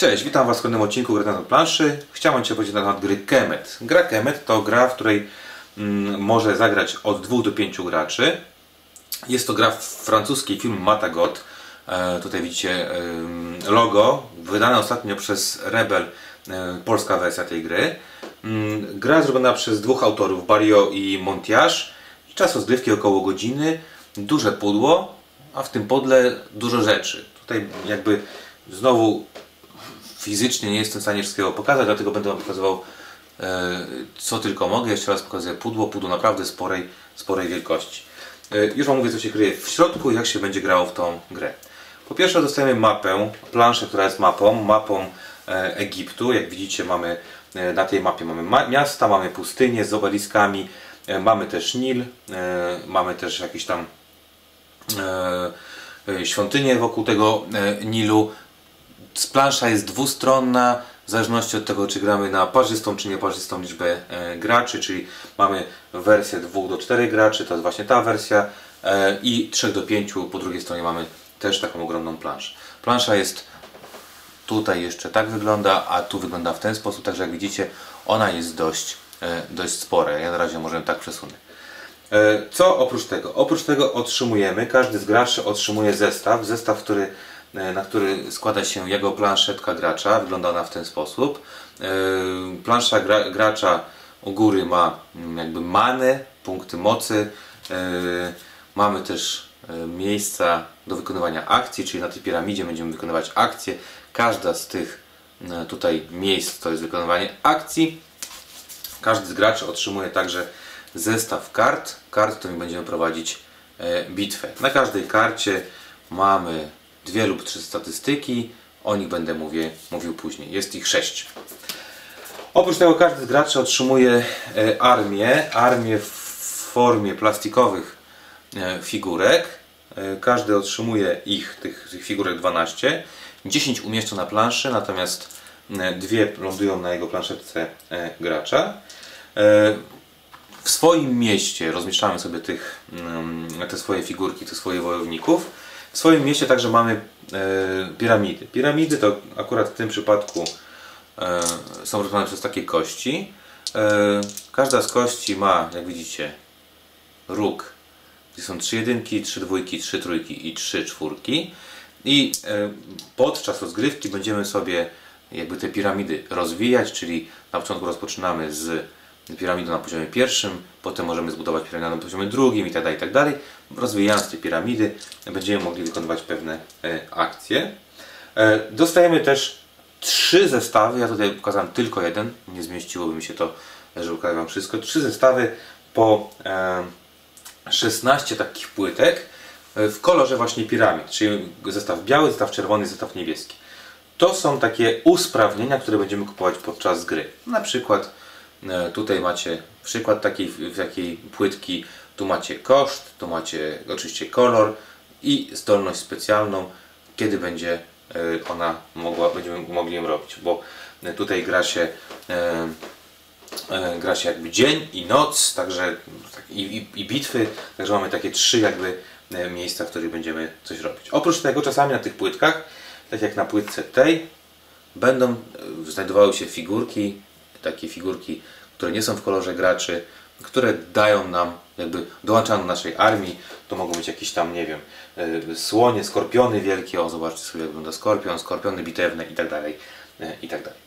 Cześć, witam Was w kolejnym odcinku Gry na planszy. Chciałem Cię powiedzieć na temat gry Kemet. Gra Kemet to gra, w której mm, może zagrać od 2 do 5 graczy. Jest to gra francuskiej firmy Matagot. E, tutaj widzicie e, logo, wydane ostatnio przez Rebel, e, polska wersja tej gry. Mm, gra zrobiona przez dwóch autorów, Barrio i Montiage. Czas rozgrywki około godziny, duże pudło, a w tym podle dużo rzeczy. Tutaj jakby znowu fizycznie nie jestem w stanie wszystkiego pokazać, dlatego będę Wam pokazywał e, co tylko mogę. Jeszcze raz pokazuję pudło, pudło naprawdę sporej, sporej wielkości. E, już Wam mówię co się kryje w środku i jak się będzie grało w tą grę. Po pierwsze dostajemy mapę, planszę, która jest mapą, mapą e, Egiptu. Jak widzicie mamy na tej mapie mamy ma miasta, mamy pustynię z obeliskami, mamy też Nil, mamy też jakieś tam e, e, świątynię wokół tego Nilu. Plansza jest dwustronna, w zależności od tego, czy gramy na parzystą, czy nieparzystą liczbę e, graczy, czyli mamy wersję 2 do 4 graczy, to jest właśnie ta wersja, e, i 3 do 5, po drugiej stronie mamy też taką ogromną planszę. Plansza jest tutaj jeszcze tak wygląda, a tu wygląda w ten sposób, także jak widzicie, ona jest dość, e, dość spora. Ja na razie może tak przesunę. Co oprócz tego? Oprócz tego otrzymujemy, każdy z graczy otrzymuje zestaw, zestaw, który, na który składa się jego planszetka gracza, wygląda ona w ten sposób. E, Plansza gra, gracza u góry ma mm, jakby manę, punkty mocy, E, mamy też e, miejsca do wykonywania akcji, czyli na tej piramidzie będziemy wykonywać akcje. Każda z tych e, tutaj miejsc to jest wykonywanie akcji. Każdy z graczy otrzymuje także zestaw kart, kart, którymi będziemy prowadzić e, bitwę. Na każdej karcie mamy dwie lub trzy statystyki, o nich będę mówię, mówił później. Jest ich sześć. Oprócz tego każdy z graczy otrzymuje e, armię, armię w formie plastikowych e, figurek. E, Każdy otrzymuje ich, tych, tych figurek 12. 10 umieszcza na planszy, natomiast dwie lądują na jego planszetce gracza. W swoim mieście rozmieszczamy sobie tych, mm, te swoje figurki, tych swoich wojowników. W swoim mieście także mamy e, piramidy. Piramidy to akurat w tym przypadku e, są robione przez takie kości. E, Każda z kości ma, jak widzicie, róg, gdzie są trzy jedynki, trzy dwójki, trzy trójki i trzy czwórki. I podczas rozgrywki będziemy sobie jakby te piramidy rozwijać, czyli na początku rozpoczynamy z piramidą na poziomie pierwszym, potem możemy zbudować piramidę na poziomie drugim i tak dalej, i tak. Rozwijając te piramidy będziemy mogli wykonywać pewne e, akcje. E, Dostajemy też trzy zestawy, ja tutaj pokazałem tylko jeden, nie zmieściłoby mi się to, żeby pokazać Wam wszystko. Trzy zestawy po e, 16 takich płytek e, w kolorze właśnie piramid, czyli zestaw biały, zestaw czerwony, zestaw niebieski. To są takie usprawnienia, które będziemy kupować podczas gry. Na przykład e, tutaj macie przykład takiej, w jakiej płytki, tu macie koszt, tu macie oczywiście kolor i zdolność specjalną, kiedy będzie e, ona mogła, będziemy mogli ją robić, bo e, tutaj gra się e, e, gra się jakby dzień i noc, także tak, i, i, i bitwy, także mamy takie trzy jakby e, miejsca, w których będziemy coś robić. Oprócz tego czasami na tych płytkach, tak jak na płytce tej, będą e, znajdowały się figurki, takie figurki, które nie są w kolorze graczy, które dają nam, jakby dołączają do naszej armii. To mogą być jakieś tam, nie wiem, e, słonie, skorpiony wielkie, o zobaczcie sobie jak wygląda skorpion, skorpiony bitewne i tak dalej, e, i tak dalej.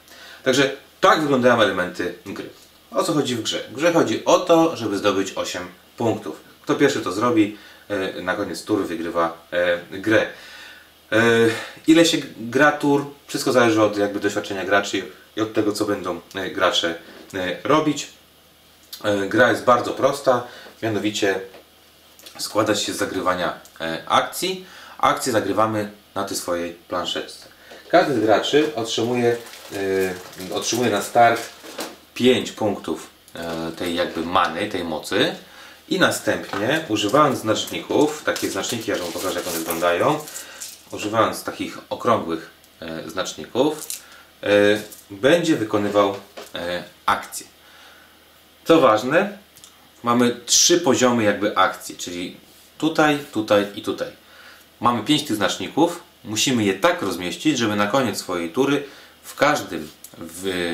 Także tak wyglądają elementy gry. O co chodzi w grze? W grze chodzi o to, żeby zdobyć 8 punktów. Kto pierwszy to zrobi, e, na koniec tury wygrywa grę. E, Ile się gra tur, wszystko zależy od jakby doświadczenia graczy i od tego, co będą e, gracze e, robić. Gra jest bardzo prosta, mianowicie składa się z zagrywania akcji. Akcje zagrywamy na tej swojej planszetce. Każdy z graczy otrzymuje, otrzymuje na start 5 punktów tej jakby many, tej mocy i następnie używając znaczników, takie znaczniki, ja Wam pokażę jak one wyglądają, używając takich okrągłych e, znaczników, e, będzie wykonywał e, akcję. Co ważne, mamy trzy poziomy jakby akcji, czyli tutaj, tutaj i tutaj. Mamy pięć tych znaczników, musimy je tak rozmieścić, żeby na koniec swojej tury w każdym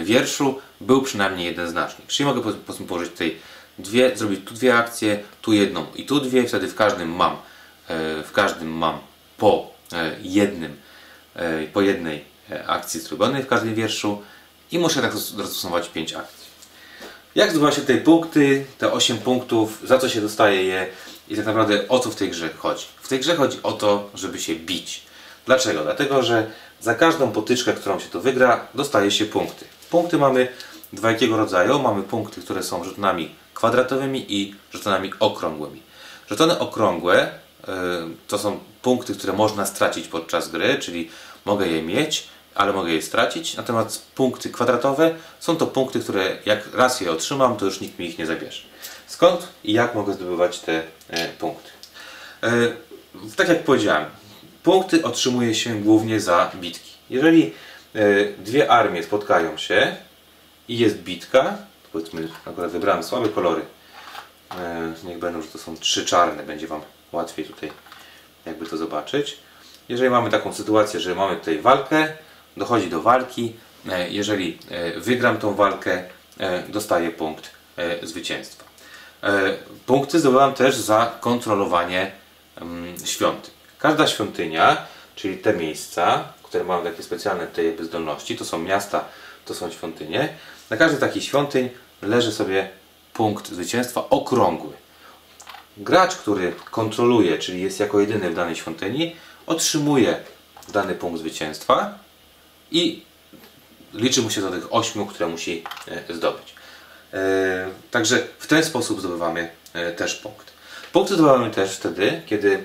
wierszu był przynajmniej jeden znacznik. Czyli mogę po- po- położyć tutaj dwie, zrobić tu dwie akcje, tu jedną i tu dwie, wtedy w każdym mam, w każdym mam po jednym, e, po jednej e, akcji zrobionej w każdym wierszu i muszę tak rozs- rozstosować pięć akcji. Jak zdobywa się te punkty, te 8 punktów, za co się dostaje je i tak naprawdę o co w tej grze chodzi? W tej grze chodzi o to, żeby się bić. Dlaczego? Dlatego, że za każdą potyczkę, którą się to wygra, dostaje się punkty. Punkty mamy dwojakiego rodzaju. Mamy punkty, które są żetonami kwadratowymi i żetonami okrągłymi. Żetony okrągłe to są punkty, które można stracić podczas gry, czyli mogę je mieć, ale mogę je stracić. Natomiast punkty kwadratowe są to punkty, które jak raz je otrzymam, to już nikt mi ich nie zabierze. Skąd i jak mogę zdobywać te e, punkty? E, tak jak powiedziałem, punkty otrzymuje się głównie za bitki. Jeżeli e, dwie armie spotkają się i jest bitka, powiedzmy, akurat wybrałem słabe kolory, niech będą, że to są trzy czarne, będzie Wam łatwiej tutaj jakby to zobaczyć. Jeżeli mamy taką sytuację, że mamy tutaj walkę, dochodzi do walki, e, jeżeli e, wygram tą walkę, e, dostaję punkt zwycięstwa. Punkty zdobywam też za kontrolowanie mm, świątyń. Każda świątynia, czyli te miejsca, które mają takie specjalne te jakby zdolności, to są miasta, to są świątynie. Na każdej takiej świątyń leży sobie punkt zwycięstwa okrągły. Gracz, który kontroluje, czyli jest jako jedyny w danej świątyni, otrzymuje dany punkt zwycięstwa i liczy mu się do tych ośmiu, które musi e, zdobyć. E, Także w ten sposób zdobywamy e, też punkt. Punkty zdobywamy też wtedy, kiedy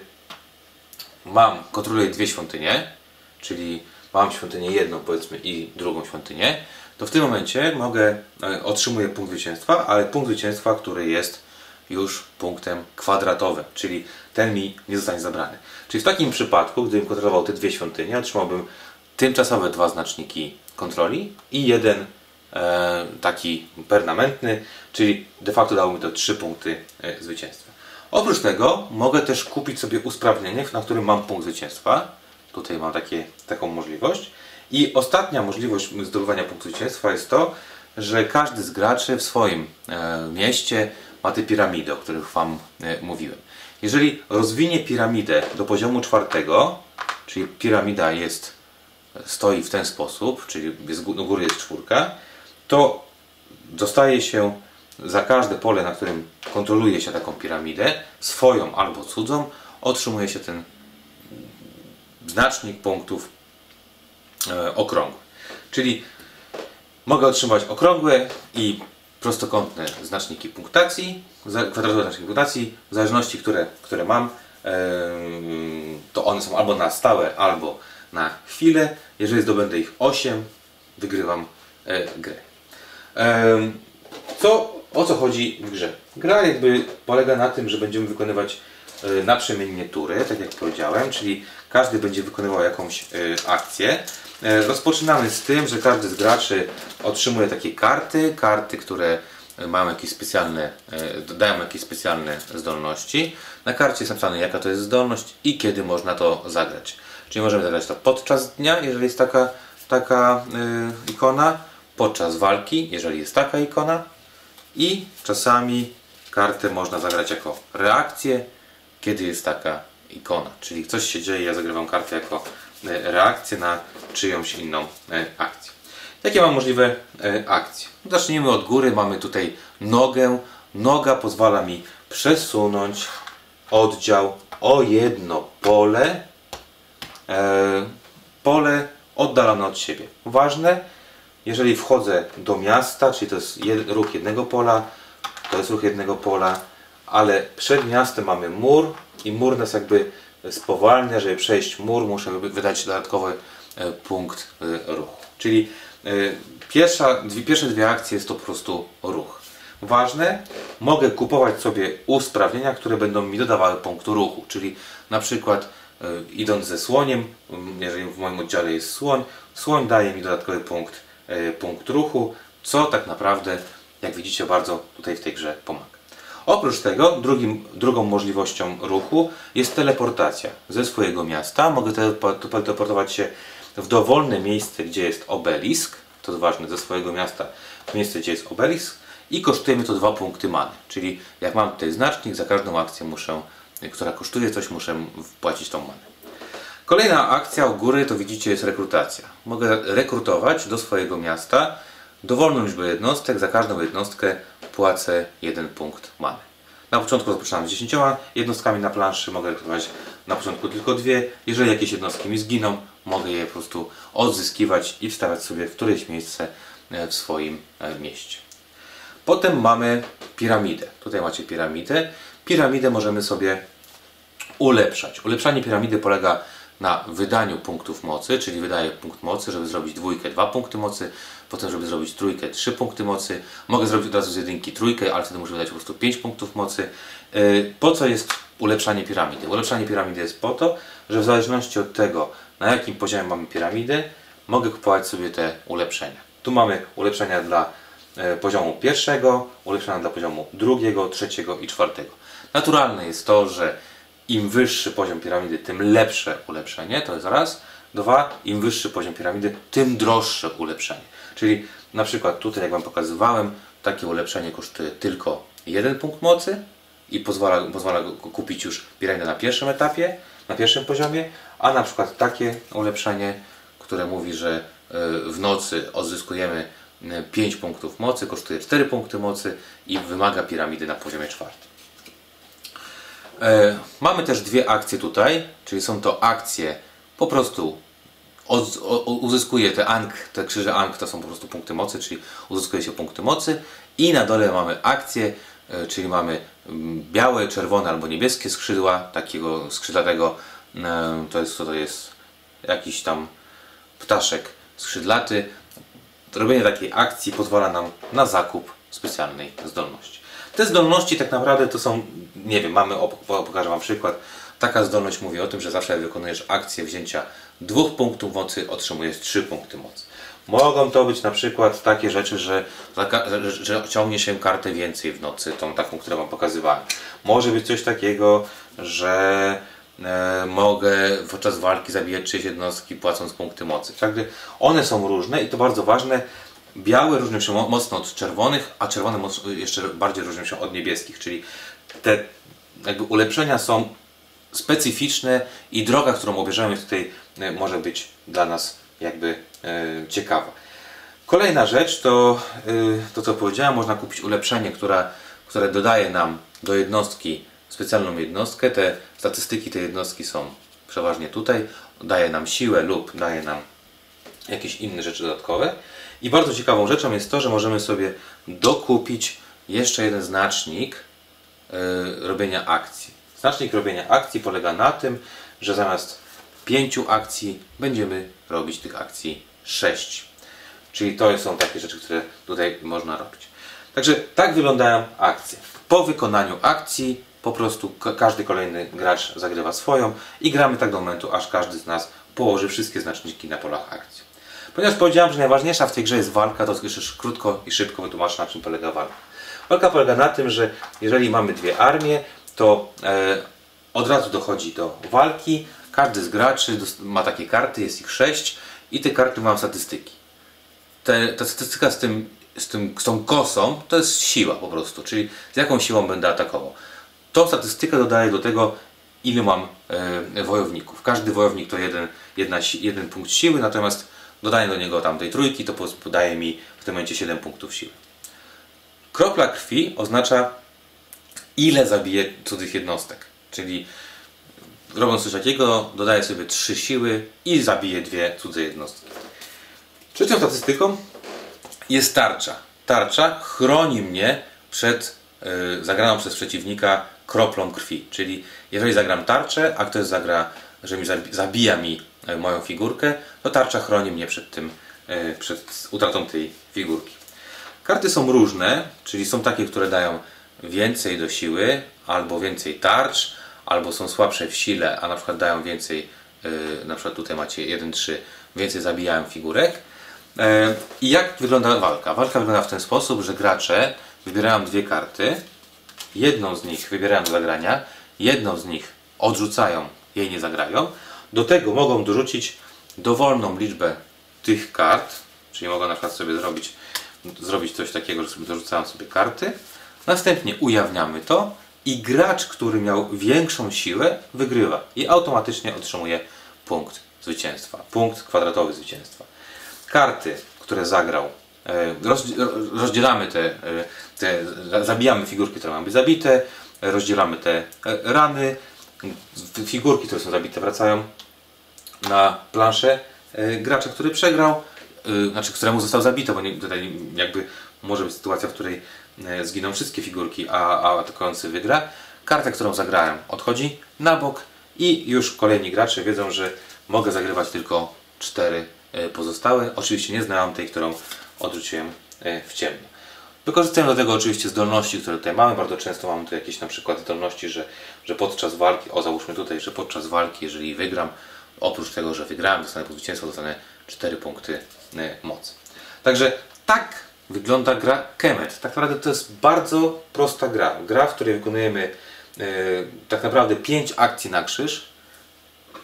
mam, kontroluję dwie świątynie, czyli mam świątynię jedną powiedzmy i drugą świątynię, to w tym momencie mogę, otrzymuję punkt zwycięstwa, ale punkt zwycięstwa, który jest już punktem kwadratowym, czyli ten mi nie zostanie zabrany. Czyli w takim przypadku, gdybym kontrolował te dwie świątynie, otrzymałbym tymczasowe dwa znaczniki kontroli i jeden e, taki permanentny, czyli de facto dało mi to trzy punkty e, zwycięstwa. Oprócz tego mogę też kupić sobie usprawnienie, na którym mam punkt zwycięstwa. Tutaj mam takie, taką możliwość. I ostatnia możliwość zdobywania punktu zwycięstwa jest to, że każdy z graczy w swoim e, mieście ma te piramidy, o których Wam e, mówiłem. Jeżeli rozwinie piramidę do poziomu czwartego, czyli piramida jest, stoi w ten sposób, czyli jest, góry jest czwórka, to dostaje się za każde pole, na którym kontroluje się taką piramidę, swoją albo cudzą, otrzymuje się ten znacznik punktów e, okrągły. Czyli mogę otrzymać okrągłe i prostokątne znaczniki punktacji, kwadratowe znaczniki punktacji, w zależności, które, które mam, to one są albo na stałe, albo na chwilę. Jeżeli zdobędę ich 8, wygrywam e, grę. Co, o co chodzi w grze? Gra jakby polega na tym, że będziemy wykonywać naprzemiennie tury, tak jak powiedziałem, czyli każdy będzie wykonywał jakąś e, akcję. E, Rozpoczynamy z tym, że każdy z graczy otrzymuje takie karty, karty, które mają jakieś specjalne, dodają jakieś specjalne zdolności. Na karcie jest napisane jaka to jest zdolność i kiedy można to zagrać. Czyli możemy zagrać to podczas dnia, jeżeli jest taka, taka ikona, podczas walki, jeżeli jest taka ikona i czasami kartę można zagrać jako reakcję, kiedy jest taka ikona. Czyli coś się dzieje, ja zagrywam kartę jako e, reakcję na czyjąś inną e, akcję. Jakie mam możliwe e, akcje? Zacznijmy od góry. Mamy tutaj nogę. Noga pozwala mi przesunąć oddział o jedno pole pole oddalone od siebie. Ważne, jeżeli wchodzę do miasta, czyli to jest ruch jednego pola, to jest ruch jednego pola, ale przed miastem mamy mur i mur nas jakby spowalnia, żeby przejść mur muszę wy- wydać dodatkowy e, punkt e, ruchu. Czyli e, pierwsza, dwie, pierwsze dwie akcje jest to po prostu ruch. Ważne, mogę kupować sobie usprawnienia, które będą mi dodawały punktu ruchu, czyli na przykład idąc ze słoniem, jeżeli w moim oddziale jest słoń, słoń daje mi dodatkowy punkt, punkt ruchu, co tak naprawdę, jak widzicie, bardzo tutaj w tej grze pomaga. Oprócz tego, drugim, drugą możliwością ruchu jest teleportacja ze swojego miasta. Mogę telepo- teleportować się w dowolne miejsce, gdzie jest obelisk, to jest ważne, ze swojego miasta w miejsce, gdzie jest obelisk i kosztuje mi to dwa punkty many. Czyli jak mam tutaj znacznik, za każdą akcję muszę, która kosztuje coś, muszę wpłacić tą manę. Kolejna akcja u góry to widzicie jest rekrutacja. Mogę rekrutować do swojego miasta dowolną liczbę jednostek, za każdą jednostkę płacę jeden punkt many. Na początku rozpoczynam z 10 jednostkami na planszy, mogę rekrutować na początku tylko dwie. Jeżeli jakieś jednostki mi zginą, mogę je po prostu odzyskiwać i wstawiać sobie w któreś miejsce e, w swoim e, mieście. Potem mamy piramidę. Tutaj macie piramidę. Piramidę możemy sobie ulepszać. Ulepszanie piramidy polega na wydaniu punktów mocy, czyli wydaję punkt mocy, żeby zrobić dwójkę, dwa punkty mocy, potem żeby zrobić trójkę, trzy punkty mocy. Mogę zrobić od razu z jedynki trójkę, ale wtedy muszę wydać po prostu pięć punktów mocy. Yy, po co jest ulepszanie piramidy? Ulepszanie piramidy jest po to, że w zależności od tego, na jakim poziomie mamy piramidę, mogę kupować sobie te ulepszenia. Tu mamy ulepszenia dla e, poziomu pierwszego, ulepszenia dla poziomu drugiego, trzeciego i czwartego. Naturalne jest to, że im wyższy poziom piramidy, tym lepsze ulepszenie, to jest raz. Dwa, im wyższy poziom piramidy, tym droższe ulepszenie. Czyli na przykład tutaj, jak Wam pokazywałem, takie ulepszenie kosztuje tylko jeden punkt mocy i pozwala, pozwala kupić już piramidę na pierwszym etapie, na pierwszym poziomie, a na przykład takie ulepszenie, które mówi, że e, w nocy odzyskujemy 5 punktów mocy, kosztuje 4 punkty mocy i wymaga piramidy na poziomie czwartym. E, mamy też dwie akcje tutaj, czyli są to akcje po prostu uzyskuje te te krzyże ang to są po prostu punkty mocy, czyli uzyskuje się punkty mocy i na dole mamy akcje, e, czyli mamy mm, białe, czerwone albo niebieskie skrzydła, takiego skrzydlatego, e, to jest, to jest jakiś tam ptaszek skrzydlaty. Robienie takiej akcji pozwala nam na zakup specjalnej zdolności. Te zdolności tak naprawdę to są, nie wiem, mamy, pokażę Wam przykład. Taka zdolność mówi o tym, że zawsze jak wykonujesz akcję wzięcia dwóch punktów mocy, otrzymujesz trzy punkty mocy. Mogą to być na przykład takie rzeczy, że, że, ciągnie się kartę więcej w nocy, tą taką, którą Wam pokazywałem. Może być coś takiego, że e, mogę podczas walki zabijać trzy jednostki płacąc punkty mocy. Także one są różne i to bardzo ważne. Białe różnią się mocno od czerwonych, a czerwone jeszcze bardziej różnią się od niebieskich, czyli te jakby ulepszenia są specyficzne i droga, którą obierzemy tutaj e, może być dla nas jakby e, ciekawa. Kolejna rzecz to e, to co powiedziałem, można kupić ulepszenie, które, dodaje nam do jednostki specjalną jednostkę. Te statystyki tej jednostki są przeważnie tutaj. Daje nam siłę lub daje nam jakieś inne rzeczy dodatkowe. I bardzo ciekawą rzeczą jest to, że możemy sobie dokupić jeszcze jeden znacznik robienia akcji. Znacznik robienia akcji polega na tym, że zamiast pięciu akcji będziemy robić tych akcji 6. Czyli to są takie rzeczy, które tutaj można robić. Także tak wyglądają akcje. Po wykonaniu akcji po prostu każdy kolejny gracz zagrywa swoją i gramy tak do momentu, aż każdy z nas położy wszystkie znaczniki na polach akcji. Ponieważ powiedziałem, że najważniejsza w tej grze jest walka, to już krótko i szybko wytłumaczę na czym polega walka. Walka polega na tym, że jeżeli mamy dwie armie, to e, od razu dochodzi do walki. Każdy z graczy ma takie karty, jest ich sześć i te karty mają statystyki. Te, ta statystyka z, tym, z, tym, z tą kosą to jest siła po prostu, czyli z jaką siłą będę atakował. Tą statystykę dodaję do tego, ile mam e, wojowników. Każdy wojownik to jeden, jedna, jeden punkt siły, natomiast dodaję do niego tamtej trójki, to podaje mi w tym momencie 7 punktów siły. Kropla krwi oznacza ile zabije cudzych jednostek. Czyli robiąc coś takiego, dodaję sobie trzy siły i zabiję dwie cudze jednostki. Trzecią statystyką jest tarcza. Tarcza chroni mnie przed yy, zagraną przez przeciwnika kroplą krwi. Czyli jeżeli zagram tarczę, a ktoś zagra, że mi zabija mi yy, moją figurkę, to tarcza chroni mnie przed tym, yy, przed utratą tej figurki. Karty są różne, czyli są takie, które dają więcej do siły, albo więcej tarcz, albo są słabsze w sile, a na przykład dają więcej, yy, na przykład tutaj macie 1-3, więcej zabijają figurek. Yy, I jak wygląda walka? Walka wygląda w ten sposób, że gracze wybierają dwie karty, jedną z nich wybierają do zagrania, jedną z nich odrzucają, jej nie zagrają. Do tego mogą dorzucić dowolną liczbę tych kart, czyli mogę na przykład sobie zrobić, zrobić coś takiego, że sobie dorzucałem sobie karty. Następnie ujawniamy to i gracz, który miał większą siłę, wygrywa i automatycznie otrzymuje punkt zwycięstwa, punkt kwadratowy zwycięstwa. Karty, które zagrał, e, rozd- rozdzielamy te, e, te, zabijamy figurki, które być zabite, rozdzielamy te e, rany, figurki, które są zabite wracają na planszę gracza, który przegrał, znaczy któremu został zabity, bo tutaj jakby może być sytuacja, w której zginą wszystkie figurki, a, a atakujący wygra. Kartę, którą zagrałem, odchodzi na bok i już kolejni gracze wiedzą, że mogę zagrywać tylko cztery e, pozostałe. Oczywiście nie znałem tej, którą odrzuciłem e, w ciemno. Wykorzystuję do tego oczywiście zdolności, które tutaj mamy. Bardzo często mamy tu jakieś na przykład zdolności, że, że podczas walki, o załóżmy tutaj, że podczas walki, jeżeli wygram, oprócz tego, że wygrałem, dostanę po zwycięstwo, dostanę 4 punkty e, mocy. Także tak wygląda gra Kemet. Tak naprawdę to jest bardzo prosta gra. Gra, w której wykonujemy e, tak naprawdę 5 akcji na krzyż.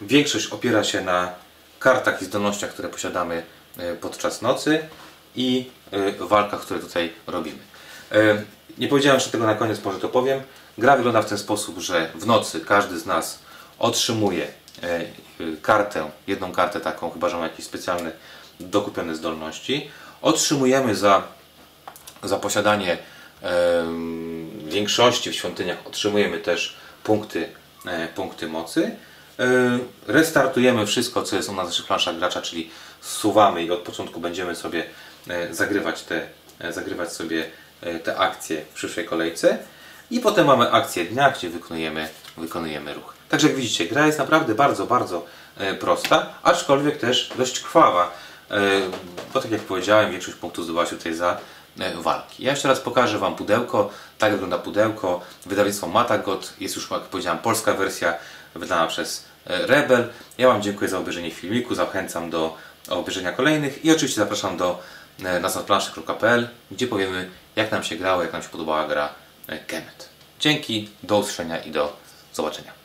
Większość opiera się na kartach i zdolnościach, które posiadamy e, podczas nocy i e, walkach, które tutaj robimy. E, Nie powiedziałem jeszcze tego na koniec, może to powiem. Gra wygląda w ten sposób, że w nocy każdy z nas otrzymuje e, e, kartę, jedną kartę taką, chyba że ma jakieś specjalne dokupione zdolności. Otrzymujemy za, za posiadanie większości w świątyniach, otrzymujemy też punkty, e, punkty mocy. E, Restartujemy wszystko, co jest na naszych planszach gracza, czyli suwamy i od początku będziemy sobie e, zagrywać te, zagrywać sobie te akcje w przyszłej kolejce. I potem mamy akcję dnia, gdzie wykonujemy, wykonujemy ruch. Także jak widzicie, gra jest naprawdę bardzo, bardzo prosta, aczkolwiek też dość krwawa. E, Bo tak jak powiedziałem, większość punktów zdobyła się tutaj za e, walki. Ja jeszcze raz pokażę Wam pudełko. Tak wygląda pudełko. Wydawnictwo Matagot. Jest już, jak powiedziałem, polska wersja wydana przez e, Rebel. Ja Wam dziękuję za obejrzenie filmiku. Zachęcam do obejrzenia kolejnych i oczywiście zapraszam do e, nas na planszy.pl, gdzie powiemy, jak nam się grało, jak nam się podobała gra Kemet. Dzięki, do usłyszenia i do zobaczenia.